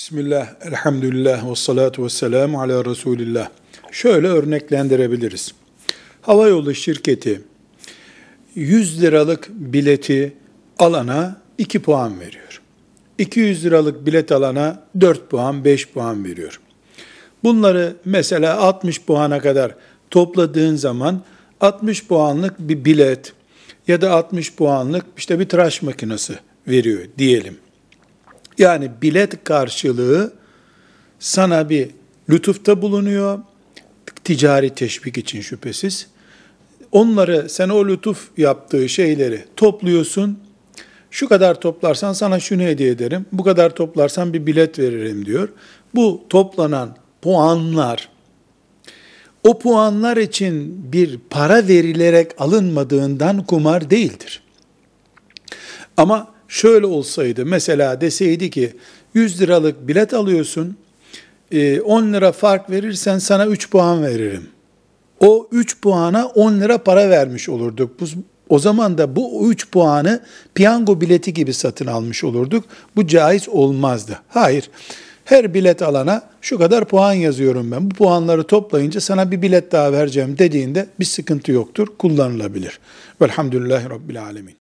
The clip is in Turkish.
Bismillah, elhamdülillah ve salatu ve selamu ala Resulillah. Şöyle örneklendirebiliriz. Havayolu şirketi 100 liralık bileti alana 2 puan veriyor. 200 liralık bilet alana 4 puan, 5 puan veriyor. Bunları mesela 60 puana kadar topladığın zaman 60 puanlık bir bilet ya da 60 puanlık işte bir tıraş makinesi veriyor diyelim. Yani bilet karşılığı sana bir lütufta bulunuyor, ticari teşvik için şüphesiz. Onları, sen o lütuf yaptığı şeyleri topluyorsun, şu kadar toplarsan sana şunu hediye ederim, bu kadar toplarsan bir bilet veririm diyor. Bu toplanan puanlar, o puanlar için bir para verilerek alınmadığından kumar değildir. Ama şöyle olsaydı, mesela deseydi ki 100 liralık bilet alıyorsun, 10 e, lira fark verirsen sana 3 puan veririm. O 3 puana 10 lira para vermiş olurduk. Bu, o zaman da bu 3 puanı piyango bileti gibi satın almış olurduk. Bu caiz olmazdı. Hayır. Her bilet alana şu kadar puan yazıyorum ben. Bu puanları toplayınca sana bir bilet daha vereceğim dediğinde bir sıkıntı yoktur. Kullanılabilir. Velhamdülillahi Rabbil Alemin.